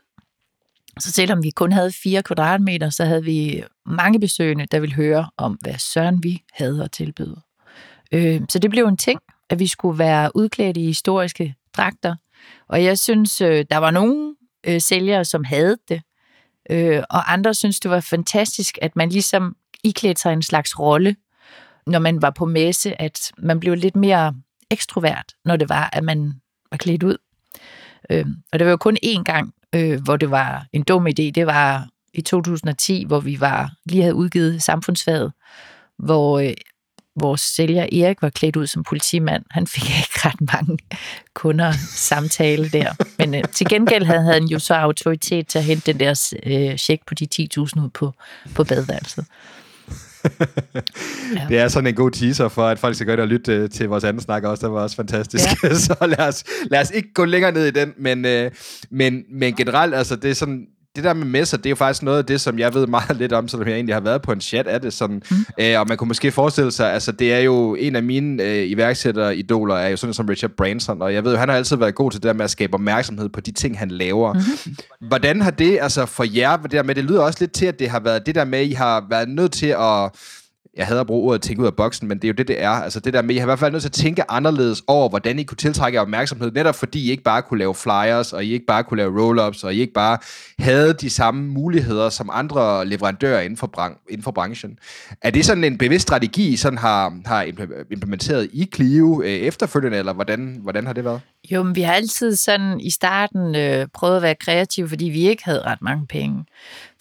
Så selvom vi kun havde 4 kvadratmeter, så havde vi mange besøgende, der ville høre om, hvad søren vi havde at tilbyde. Øh, så det blev en ting, at vi skulle være udklædt i historiske dragter. Og jeg synes, øh, der var nogle øh, sælgere, som havde det. Øh, og andre synes, det var fantastisk, at man ligesom iklædte sig en slags rolle, når man var på messe, at man blev lidt mere ekstrovert, når det var, at man var klædt ud. Øh, og det var jo kun én gang, øh, hvor det var en dum idé. Det var i 2010, hvor vi var lige havde udgivet samfundsfaget, hvor øh, vores sælger Erik var klædt ud som politimand. Han fik ikke ret mange kunder samtale der. Men øh, til gengæld havde han jo så autoritet til at hente den der øh, check på de 10.000 ud på, på badeværelset. Det er sådan en god teaser for, at folk skal gøre det og lytte øh, til vores anden snak også. Det var også fantastisk. Ja. så lad os, lad os ikke gå længere ned i den. Men, øh, men, men generelt, altså det er sådan, det der med messer, det er jo faktisk noget af det, som jeg ved meget lidt om, selvom jeg egentlig har været på en chat af det. Sådan, mm. øh, og man kunne måske forestille sig, altså det er jo en af mine øh, iværksætteridoler, er jo sådan som Richard Branson, og jeg ved jo, han har altid været god til det der med at skabe opmærksomhed på de ting, han laver. Mm. Hvordan har det, altså for jer, det der med, det lyder også lidt til, at det har været det der med, I har været nødt til at jeg hader at bruge ordet tænke ud af boksen, men det er jo det, det er. Altså det der med, I har i hvert fald nødt til at tænke anderledes over, hvordan I kunne tiltrække opmærksomhed, netop fordi I ikke bare kunne lave flyers, og I ikke bare kunne lave roll-ups, og I ikke bare havde de samme muligheder som andre leverandører inden for, bran- inden for branchen. Er det sådan en bevidst strategi, I sådan har, har implementeret i Clio øh, efterfølgende, eller hvordan, hvordan har det været? Jo, men vi har altid sådan i starten øh, prøvet at være kreative, fordi vi ikke havde ret mange penge.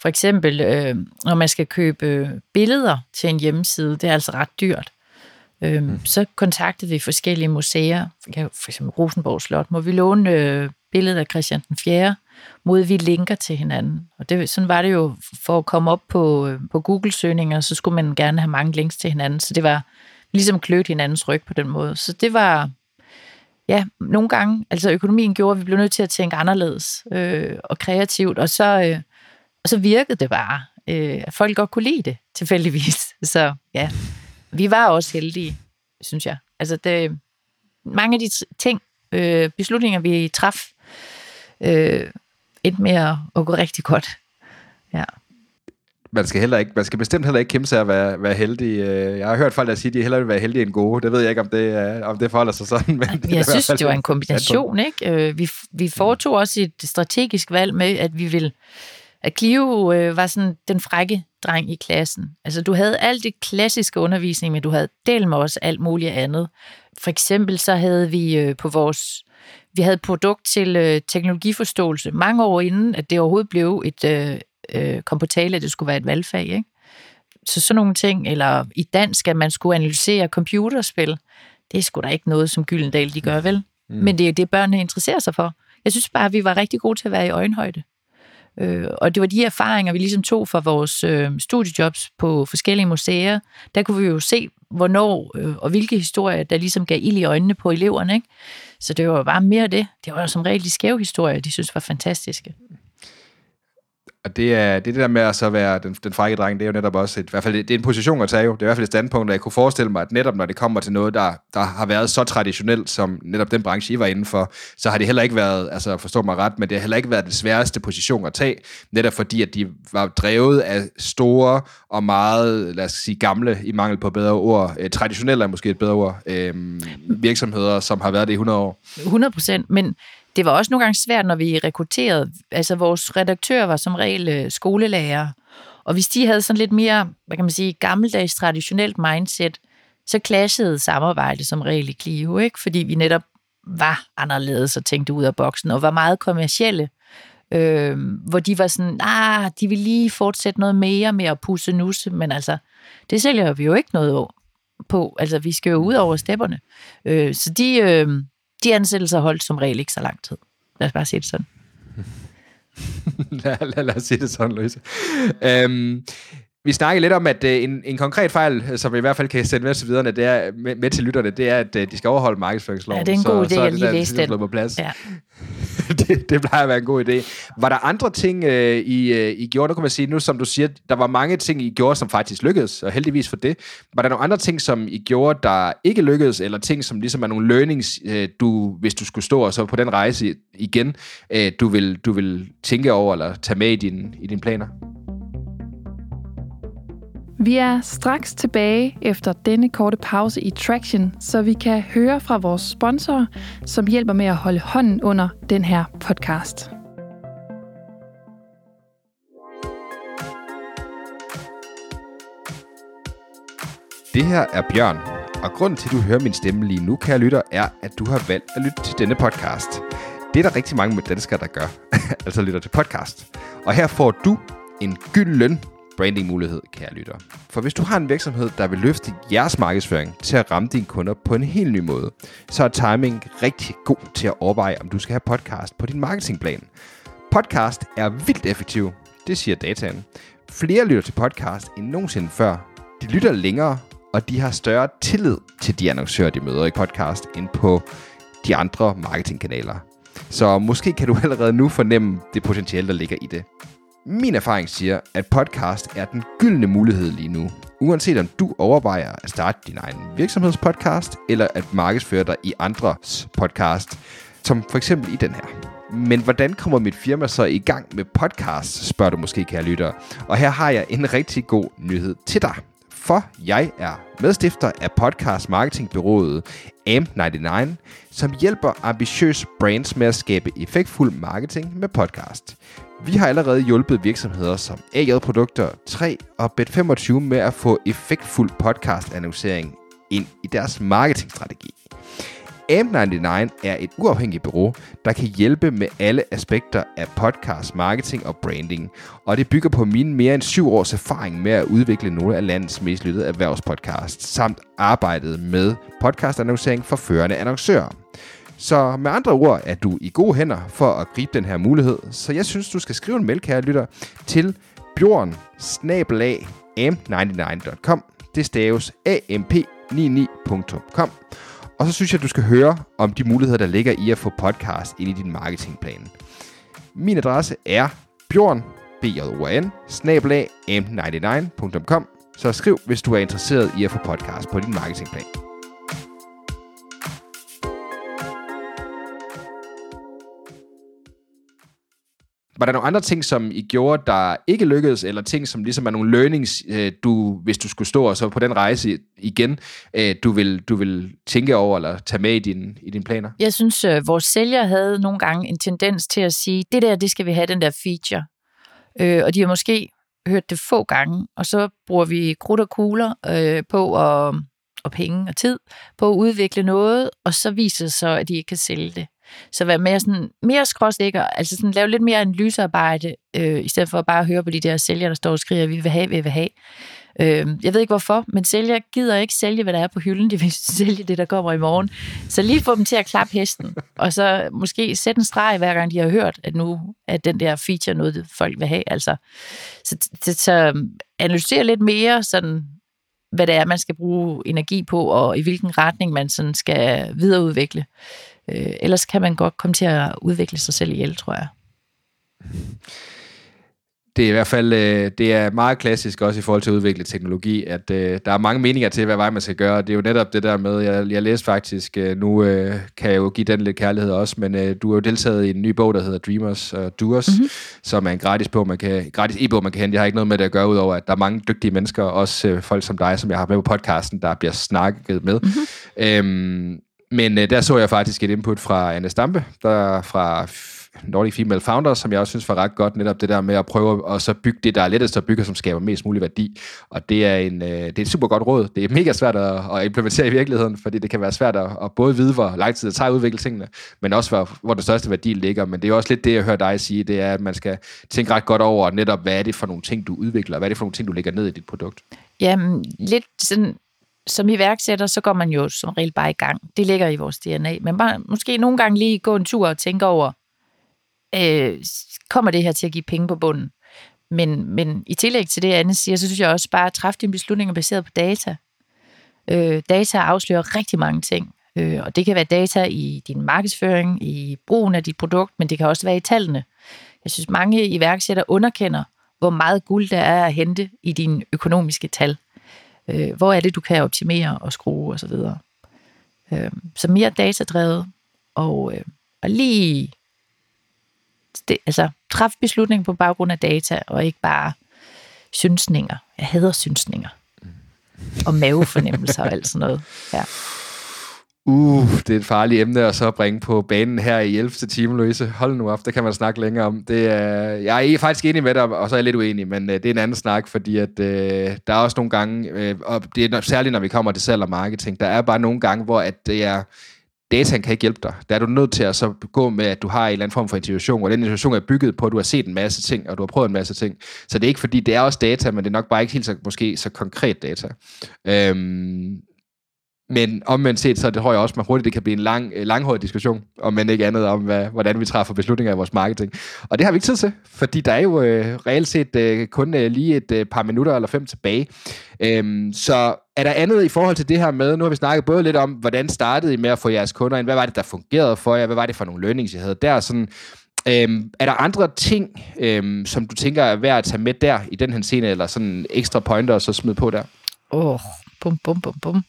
For eksempel, øh, når man skal købe billeder til en hjemmeside, det er altså ret dyrt. Øh, mm. Så kontaktede vi forskellige museer, for eksempel Rosenborg Slot, må vi låne øh, billedet af Christian den 4., mod vi linker til hinanden. Og det, sådan var det jo, for at komme op på, øh, på Google-søgninger, så skulle man gerne have mange links til hinanden, så det var ligesom klødt hinandens ryg på den måde. Så det var, ja, nogle gange, altså økonomien gjorde, at vi blev nødt til at tænke anderledes øh, og kreativt, og så, øh, og så virkede det bare, øh, at folk godt kunne lide det, tilfældigvis. Så ja, vi var også heldige, synes jeg. Altså, det, mange af de ting, øh, beslutninger, vi traf, øh, endte med at, at gå rigtig godt. Ja man skal, heller ikke, man skal bestemt heller ikke kæmpe sig at være, være heldig. Øh, jeg har hørt folk, der siger, at de hellere vil være heldige end gode. Det ved jeg ikke, om det, om det forholder sig sådan. Men jeg det synes, det var en kombination. Ikke? Øh, vi, vi foretog også et strategisk valg med, at vi vil at Clio øh, var sådan den frække dreng i klassen. Altså, du havde alt det klassiske undervisning, men du havde del med også alt muligt andet. For eksempel så havde vi øh, på vores vi havde produkt til øh, teknologiforståelse mange år inden, at det overhovedet blev et, øh, øh, kom på tale, at det skulle være et valgfag. Ikke? Så sådan nogle ting, eller i dansk, at man skulle analysere computerspil, det er sgu da ikke noget, som Gyldendal de gør, vel? Mm. Men det er det, børnene interesserer sig for. Jeg synes bare, at vi var rigtig gode til at være i øjenhøjde. Øh, og det var de erfaringer, vi ligesom tog fra vores øh, studiejobs på forskellige museer. Der kunne vi jo se, hvornår øh, og hvilke historier, der ligesom gav ild i øjnene på eleverne. Ikke? Så det var bare mere det. Det var som regel de skæve historier, de synes var fantastiske. Og det er, det er det der med at så være den, den frække dreng, det er jo netop også et, i hvert fald det er en position at tage jo. Det er i hvert fald et standpunkt, at jeg kunne forestille mig, at netop når det kommer til noget, der, der har været så traditionelt, som netop den branche, I var inden for, så har det heller ikke været, altså forstå mig ret, men det har heller ikke været den sværeste position at tage, netop fordi, at de var drevet af store og meget, lad os sige, gamle, i mangel på bedre ord, eh, traditionelle er måske et bedre ord, eh, virksomheder, som har været det i 100 år. 100 procent, men det var også nogle gange svært, når vi rekrutterede. Altså, vores redaktør var som regel øh, skolelærer, og hvis de havde sådan lidt mere, hvad kan man sige, gammeldags traditionelt mindset, så clashede samarbejdet som regel i Clio, ikke? fordi vi netop var anderledes og tænkte ud af boksen, og var meget kommercielle, øh, hvor de var sådan, ah, de vil lige fortsætte noget mere med at pusse nusse, men altså, det sælger vi jo ikke noget på. Altså, vi skal jo ud over stepperne. Øh, så de, øh, de ansættelser holdt som regel ikke så lang tid. Lad os bare sige det sådan. lad, lad, lad os sige det sådan, Louise. Øhm, vi snakkede lidt om, at uh, en, en konkret fejl, som vi i hvert fald kan sende med til videre, det er, med, med til lytterne, det er, at uh, de skal overholde markedsføringsloven. Ja, det er en god så, idé, så at lige læse den. På plads. Ja. det, det plejer at være en god idé. Var der andre ting, I, I gjorde? Nu kan man sige, nu som du siger, der var mange ting, I gjorde, som faktisk lykkedes, og heldigvis for det. Var der nogle andre ting, som I gjorde, der ikke lykkedes, eller ting, som ligesom er nogle learnings, du, hvis du skulle stå og så på den rejse igen, uh, du, vil, du vil tænke over, eller tage med i, din, i dine planer? Vi er straks tilbage efter denne korte pause i Traction, så vi kan høre fra vores sponsorer, som hjælper med at holde hånden under den her podcast. Det her er Bjørn, og grunden til, at du hører min stemme lige nu, kære lytter, er, at du har valgt at lytte til denne podcast. Det er der rigtig mange med danskere, der gør, altså lytter til podcast. Og her får du en gylden brandingmulighed, kære lytter. For hvis du har en virksomhed, der vil løfte jeres markedsføring til at ramme dine kunder på en helt ny måde, så er timing rigtig god til at overveje, om du skal have podcast på din marketingplan. Podcast er vildt effektiv, det siger dataen. Flere lytter til podcast end nogensinde før. De lytter længere, og de har større tillid til de annoncører, de møder i podcast, end på de andre marketingkanaler. Så måske kan du allerede nu fornemme det potentiale, der ligger i det. Min erfaring siger, at podcast er den gyldne mulighed lige nu. Uanset om du overvejer at starte din egen virksomhedspodcast, eller at markedsføre dig i andres podcast, som for eksempel i den her. Men hvordan kommer mit firma så i gang med podcast, spørger du måske, kære lytter. Og her har jeg en rigtig god nyhed til dig. For jeg er medstifter af podcast marketingbyrået AM99, som hjælper ambitiøse brands med at skabe effektfuld marketing med podcast. Vi har allerede hjulpet virksomheder som AJ Produkter 3 og Bet25 med at få effektfuld podcast-annoncering ind i deres marketingstrategi. AM99 er et uafhængigt bureau, der kan hjælpe med alle aspekter af podcast, marketing og branding. Og det bygger på mine mere end syv års erfaring med at udvikle nogle af landets mest lyttede erhvervspodcasts, samt arbejdet med podcastannoncering for førende annoncører. Så med andre ord er du i gode hænder for at gribe den her mulighed. Så jeg synes, du skal skrive en mail, kære lytter, til bjorn am99.com. Det staves amp99.com. Og så synes jeg, du skal høre om de muligheder, der ligger i at få podcast ind i din marketingplan. Min adresse er bjorn, b j o n am99.com. Så skriv, hvis du er interesseret i at få podcast på din marketingplan. Var der nogle andre ting, som I gjorde, der ikke lykkedes, eller ting, som ligesom er nogle learnings, øh, du, hvis du skulle stå og så på den rejse igen, øh, du, vil, du vil tænke over eller tage med i, din, i dine planer? Jeg synes, øh, vores sælger havde nogle gange en tendens til at sige, det der, det skal vi have, den der feature. Øh, og de har måske hørt det få gange, og så bruger vi krudt og kugler øh, på at, og penge og tid på at udvikle noget, og så viser det sig, at de ikke kan sælge det. Så være mere, sådan, mere skråsikker, altså sådan, lave lidt mere analysearbejde, øh, i stedet for bare at høre på de der sælgere, der står og skriger, vi vil have, vi vil have. Øh, jeg ved ikke hvorfor, men sælger gider ikke sælge, hvad der er på hylden. De vil sælge det, der kommer i morgen. Så lige få dem til at klappe hesten, og så måske sætte en streg, hver gang de har hørt, at nu er den der feature noget, folk vil have. Altså, så, så, så øh, analysere lidt mere sådan, hvad det er, man skal bruge energi på, og i hvilken retning man sådan skal videreudvikle. Øh, ellers kan man godt komme til at udvikle sig selv ihjel, tror jeg. Det er i hvert fald øh, det er meget klassisk også i forhold til at udvikle teknologi, at øh, der er mange meninger til, hvad vej man skal gøre. Det er jo netop det der med, jeg, jeg læste faktisk, øh, nu øh, kan jeg jo give den lidt kærlighed også, men øh, du har jo deltaget i en ny bog, der hedder Dreamers og Doers, mm-hmm. som er en gratis bog, man kan, gratis e-bog, man kan hente. Jeg har ikke noget med det at gøre, udover at der er mange dygtige mennesker, også øh, folk som dig, som jeg har med på podcasten, der bliver snakket med. Mm-hmm. Øhm, men øh, der så jeg faktisk et input fra Anne Stampe, der fra Nordic Female Founders, som jeg også synes var ret godt, netop det der med at prøve at så bygge det, der er lettest at bygge, som skaber mest mulig værdi. Og det er, en, øh, det er et super godt råd. Det er mega svært at, at implementere i virkeligheden, fordi det kan være svært at, at både vide, hvor lang tid det tager at udvikle tingene, men også hvor, hvor den største værdi ligger. Men det er også lidt det, jeg hører dig sige, det er, at man skal tænke ret godt over netop, hvad er det for nogle ting, du udvikler, hvad er det for nogle ting, du lægger ned i dit produkt. Jamen, lidt sådan som iværksætter, så går man jo som regel bare i gang. Det ligger i vores DNA. Men bare, måske nogle gange lige gå en tur og tænke over, øh, kommer det her til at give penge på bunden? Men, men i tillæg til det, Anne siger, så synes jeg også bare at træffe dine beslutninger baseret på data. Øh, data afslører rigtig mange ting. Øh, og det kan være data i din markedsføring, i brugen af dit produkt, men det kan også være i tallene. Jeg synes, mange iværksættere underkender, hvor meget guld der er at hente i dine økonomiske tal. Øh, hvor er det, du kan optimere og skrue osv. Så, øh, så mere datadrevet, og, øh, og lige det, altså, træffe beslutninger på baggrund af data, og ikke bare synsninger. Jeg hader synsninger. Og mavefornemmelser og alt sådan noget. Ja. Uh, det er et farligt emne at så bringe på banen her i 11. time, Louise. Hold nu op, det kan man snakke længere om. Det er, jeg er faktisk enig med dig, og så er jeg lidt uenig, men øh, det er en anden snak, fordi at, øh, der er også nogle gange, øh, og det er særligt, når vi kommer til salg og marketing, der er bare nogle gange, hvor at det er, dataen kan ikke hjælpe dig. Der er du nødt til at så gå med, at du har en eller anden form for intuition, og den intuition er bygget på, at du har set en masse ting, og du har prøvet en masse ting. Så det er ikke fordi, det er også data, men det er nok bare ikke helt så, måske så konkret data. Øhm, men omvendt set, så det tror jeg også, man hurtigt det kan blive en lang, øh, langhåret diskussion, om man ikke andet om, hvad, hvordan vi træffer beslutninger i vores marketing. Og det har vi ikke tid til, fordi der er jo øh, reelt set øh, kun øh, lige et øh, par minutter eller fem tilbage. Øhm, så er der andet i forhold til det her med, nu har vi snakket både lidt om, hvordan startede I med at få jeres kunder ind, hvad var det, der fungerede for jer, hvad var det for nogle learnings, I havde der, sådan, Øhm, er der andre ting, øhm, som du tænker er værd at tage med der i den her scene, eller sådan ekstra pointer og så smide på der? Åh, oh, bum, bum, bum, bum.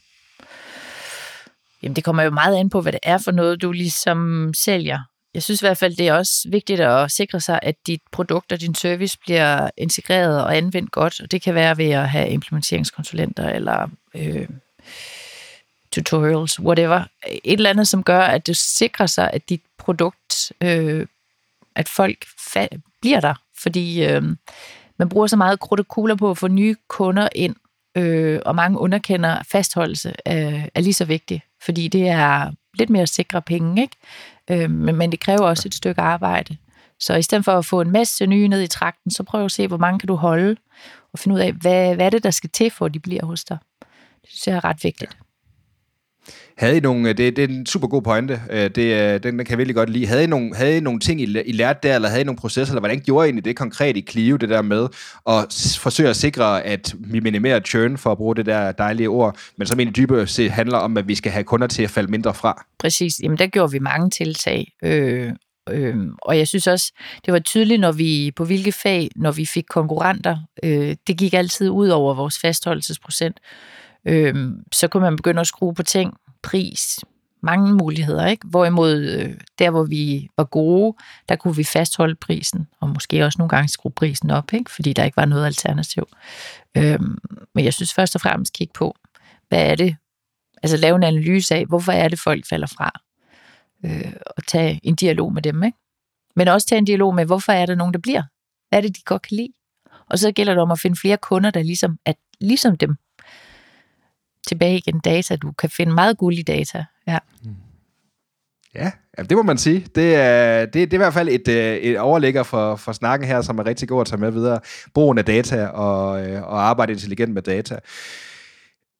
Jamen, det kommer jo meget an på, hvad det er for noget, du ligesom sælger. Jeg synes i hvert fald, det er også vigtigt at sikre sig, at dit produkt og din service bliver integreret og anvendt godt, og det kan være ved at have implementeringskonsulenter eller øh, tutorials, whatever. Et eller andet, som gør, at du sikrer sig, at dit produkt, øh, at folk bliver der, fordi øh, man bruger så meget krudt og kugler på at få nye kunder ind, øh, og mange underkender fastholdelse er, er lige så vigtig, fordi det er lidt mere sikre penge, ikke? Øh, men, men det kræver også et stykke arbejde. Så i stedet for at få en masse nye ned i trakten, så prøv at se, hvor mange kan du holde, og finde ud af, hvad, hvad er det, der skal til, for at de bliver hos dig. Det synes jeg er ret vigtigt. Ja. Havde I nogle, øh, det, det er en super god pointe, øh, det, øh, den, den kan jeg virkelig godt lide. Havde I nogle, havde I nogle ting, I, I lærte der, eller havde I nogle processer, eller hvordan gjorde I egentlig det konkret i Clio, det der med at forsøge at sikre, at vi minimerer churn, for at bruge det der dejlige ord, men som egentlig dybere set handler om, at vi skal have kunder til at falde mindre fra? Præcis, jamen der gjorde vi mange tiltag, øh, øh, og jeg synes også, det var tydeligt, når vi på hvilke fag, når vi fik konkurrenter, øh, det gik altid ud over vores fastholdelsesprocent. Øh, så kunne man begynde at skrue på ting, pris, mange muligheder, ikke? Hvorimod øh, der, hvor vi var gode, der kunne vi fastholde prisen, og måske også nogle gange skrue prisen op, ikke? Fordi der ikke var noget alternativ. Øhm, men jeg synes først og fremmest kigge på, hvad er det? Altså lave en analyse af, hvorfor er det, folk falder fra? Øh, og tage en dialog med dem, ikke? Men også tage en dialog med, hvorfor er der nogen, der bliver? Hvad er det, de godt kan lide? Og så gælder det om at finde flere kunder, der ligesom er ligesom dem tilbage igen data. Du kan finde meget guld i data. Ja. Ja, ja, det må man sige. Det er, det, det er i hvert fald et, øh, et overlægger for, for snakken her, som er rigtig god at tage med videre. Brugen af data og, øh, og arbejde intelligent med data.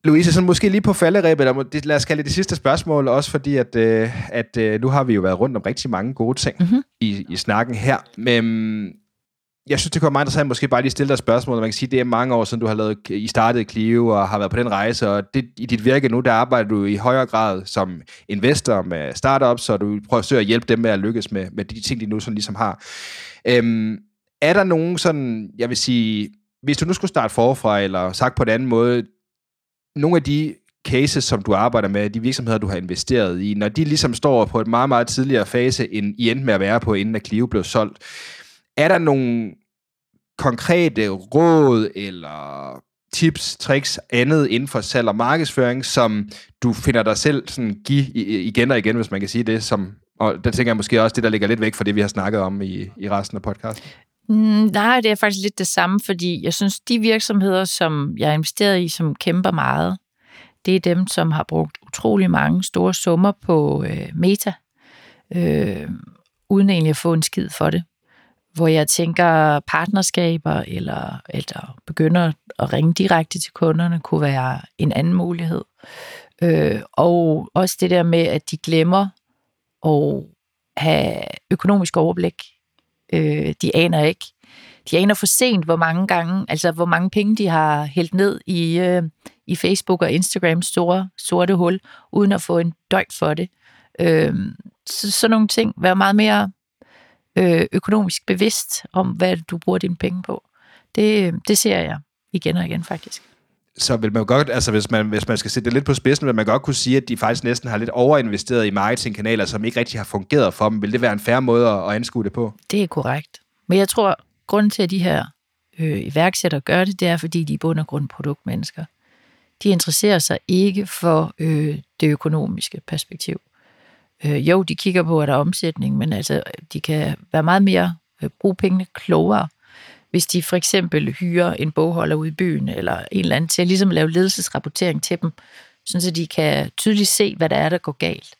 Louise, så måske lige på falderæbet, lad os kalde det det sidste spørgsmål, også fordi, at, øh, at nu har vi jo været rundt om rigtig mange gode ting mm-hmm. i, i snakken her. Men jeg synes, det kunne være meget interessant måske bare lige stille dig et spørgsmål. Man kan sige, det er mange år siden, du har lavet, I startede Clio og har været på den rejse, og det, i dit virke nu, der arbejder du i højere grad som investor med startups, og du prøver at søge at hjælpe dem med at lykkes med, med de ting, de nu sådan ligesom har. Øhm, er der nogen sådan, jeg vil sige, hvis du nu skulle starte forfra, eller sagt på en anden måde, nogle af de cases, som du arbejder med, de virksomheder, du har investeret i, når de ligesom står på et meget, meget tidligere fase, end I endte med at være på, inden at Clio blev solgt, er der nogle konkrete råd eller tips, tricks, andet inden for salg og markedsføring, som du finder dig selv sådan give igen og igen, hvis man kan sige det, som, og der tænker jeg måske også det, der ligger lidt væk fra det, vi har snakket om i, i resten af podcasten. Mm, nej, det er faktisk lidt det samme, fordi jeg synes, de virksomheder, som jeg har investeret i, som kæmper meget, det er dem, som har brugt utrolig mange store summer på øh, meta, øh, uden egentlig at få en skid for det hvor jeg tænker partnerskaber eller, eller begynder at ringe direkte til kunderne kunne være en anden mulighed. Øh, og også det der med, at de glemmer at have økonomisk overblik. Øh, de aner ikke. De aner for sent, hvor mange gange, altså hvor mange penge de har hældt ned i, øh, i Facebook og Instagrams store sorte hul, uden at få en døjt for det. Øh, så, sådan nogle ting. Være meget mere øh, økonomisk bevidst om, hvad du bruger dine penge på. Det, det ser jeg igen og igen faktisk. Så vil man godt, altså hvis man, hvis man skal sætte det lidt på spidsen, vil man godt kunne sige, at de faktisk næsten har lidt overinvesteret i marketingkanaler, som ikke rigtig har fungeret for dem. Vil det være en færre måde at, at anskue det på? Det er korrekt. Men jeg tror, grunden til, at de her øh, iværksættere gør det, det er, fordi de er bund og grund produktmennesker. De interesserer sig ikke for øh, det økonomiske perspektiv. Øh, jo, de kigger på, at der er omsætning, men altså, de kan være meget mere, øh, bruge pengene klogere, hvis de for eksempel hyrer en bogholder ude i byen, eller en eller anden til at ligesom lave ledelsesrapportering til dem, sådan så de kan tydeligt se, hvad der er, der går galt.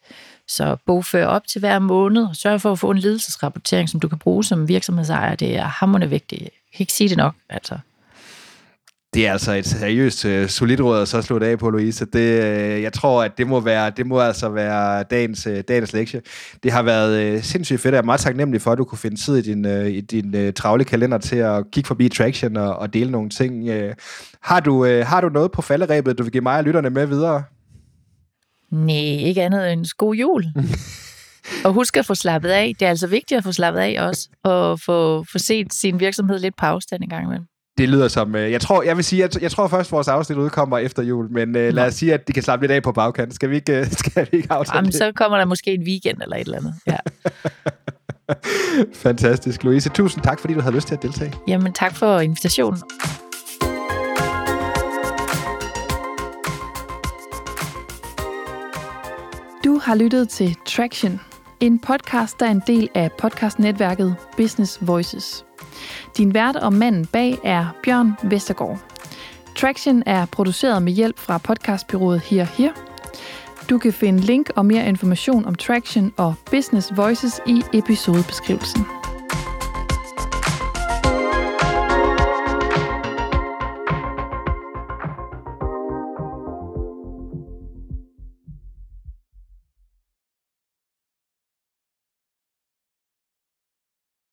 Så bogfør op til hver måned, og sørg for at få en ledelsesrapportering, som du kan bruge som virksomhedsejer. Det er hammerende vigtigt. Jeg kan ikke sige det nok, altså. Det er altså et seriøst uh, solidt råd at så det af på, Louise. Det, uh, jeg tror, at det må, være, det må altså være dagens, uh, dagens lektie. Det har været uh, sindssygt fedt, jeg er meget taknemmelig for, at du kunne finde tid i din, uh, i din uh, travle kalender til at kigge forbi Traction og, og dele nogle ting. Uh, har, du, uh, har du noget på falderæbet, du vil give mig og lytterne med videre? Nej, ikke andet end god jul. og husk at få slappet af. Det er altså vigtigt at få slappet af også, og få, få set sin virksomhed lidt på afstand en gang imellem. Det lyder som... Øh, jeg tror, jeg vil sige, jeg, jeg tror først, vores afsnit udkommer efter jul, men øh, lad os sige, at de kan slappe lidt af på bagkanten. Skal vi ikke, øh, skal vi ikke aftale Jamen, det? så kommer der måske en weekend eller et eller andet. Ja. Fantastisk. Louise, tusind tak, fordi du havde lyst til at deltage. Jamen, tak for invitationen. Du har lyttet til Traction, en podcast, der er en del af podcastnetværket Business Voices. Din vært og manden bag er Bjørn Vestergaard. Traction er produceret med hjælp fra podcastbyrået Her Her. Du kan finde link og mere information om Traction og Business Voices i episodebeskrivelsen.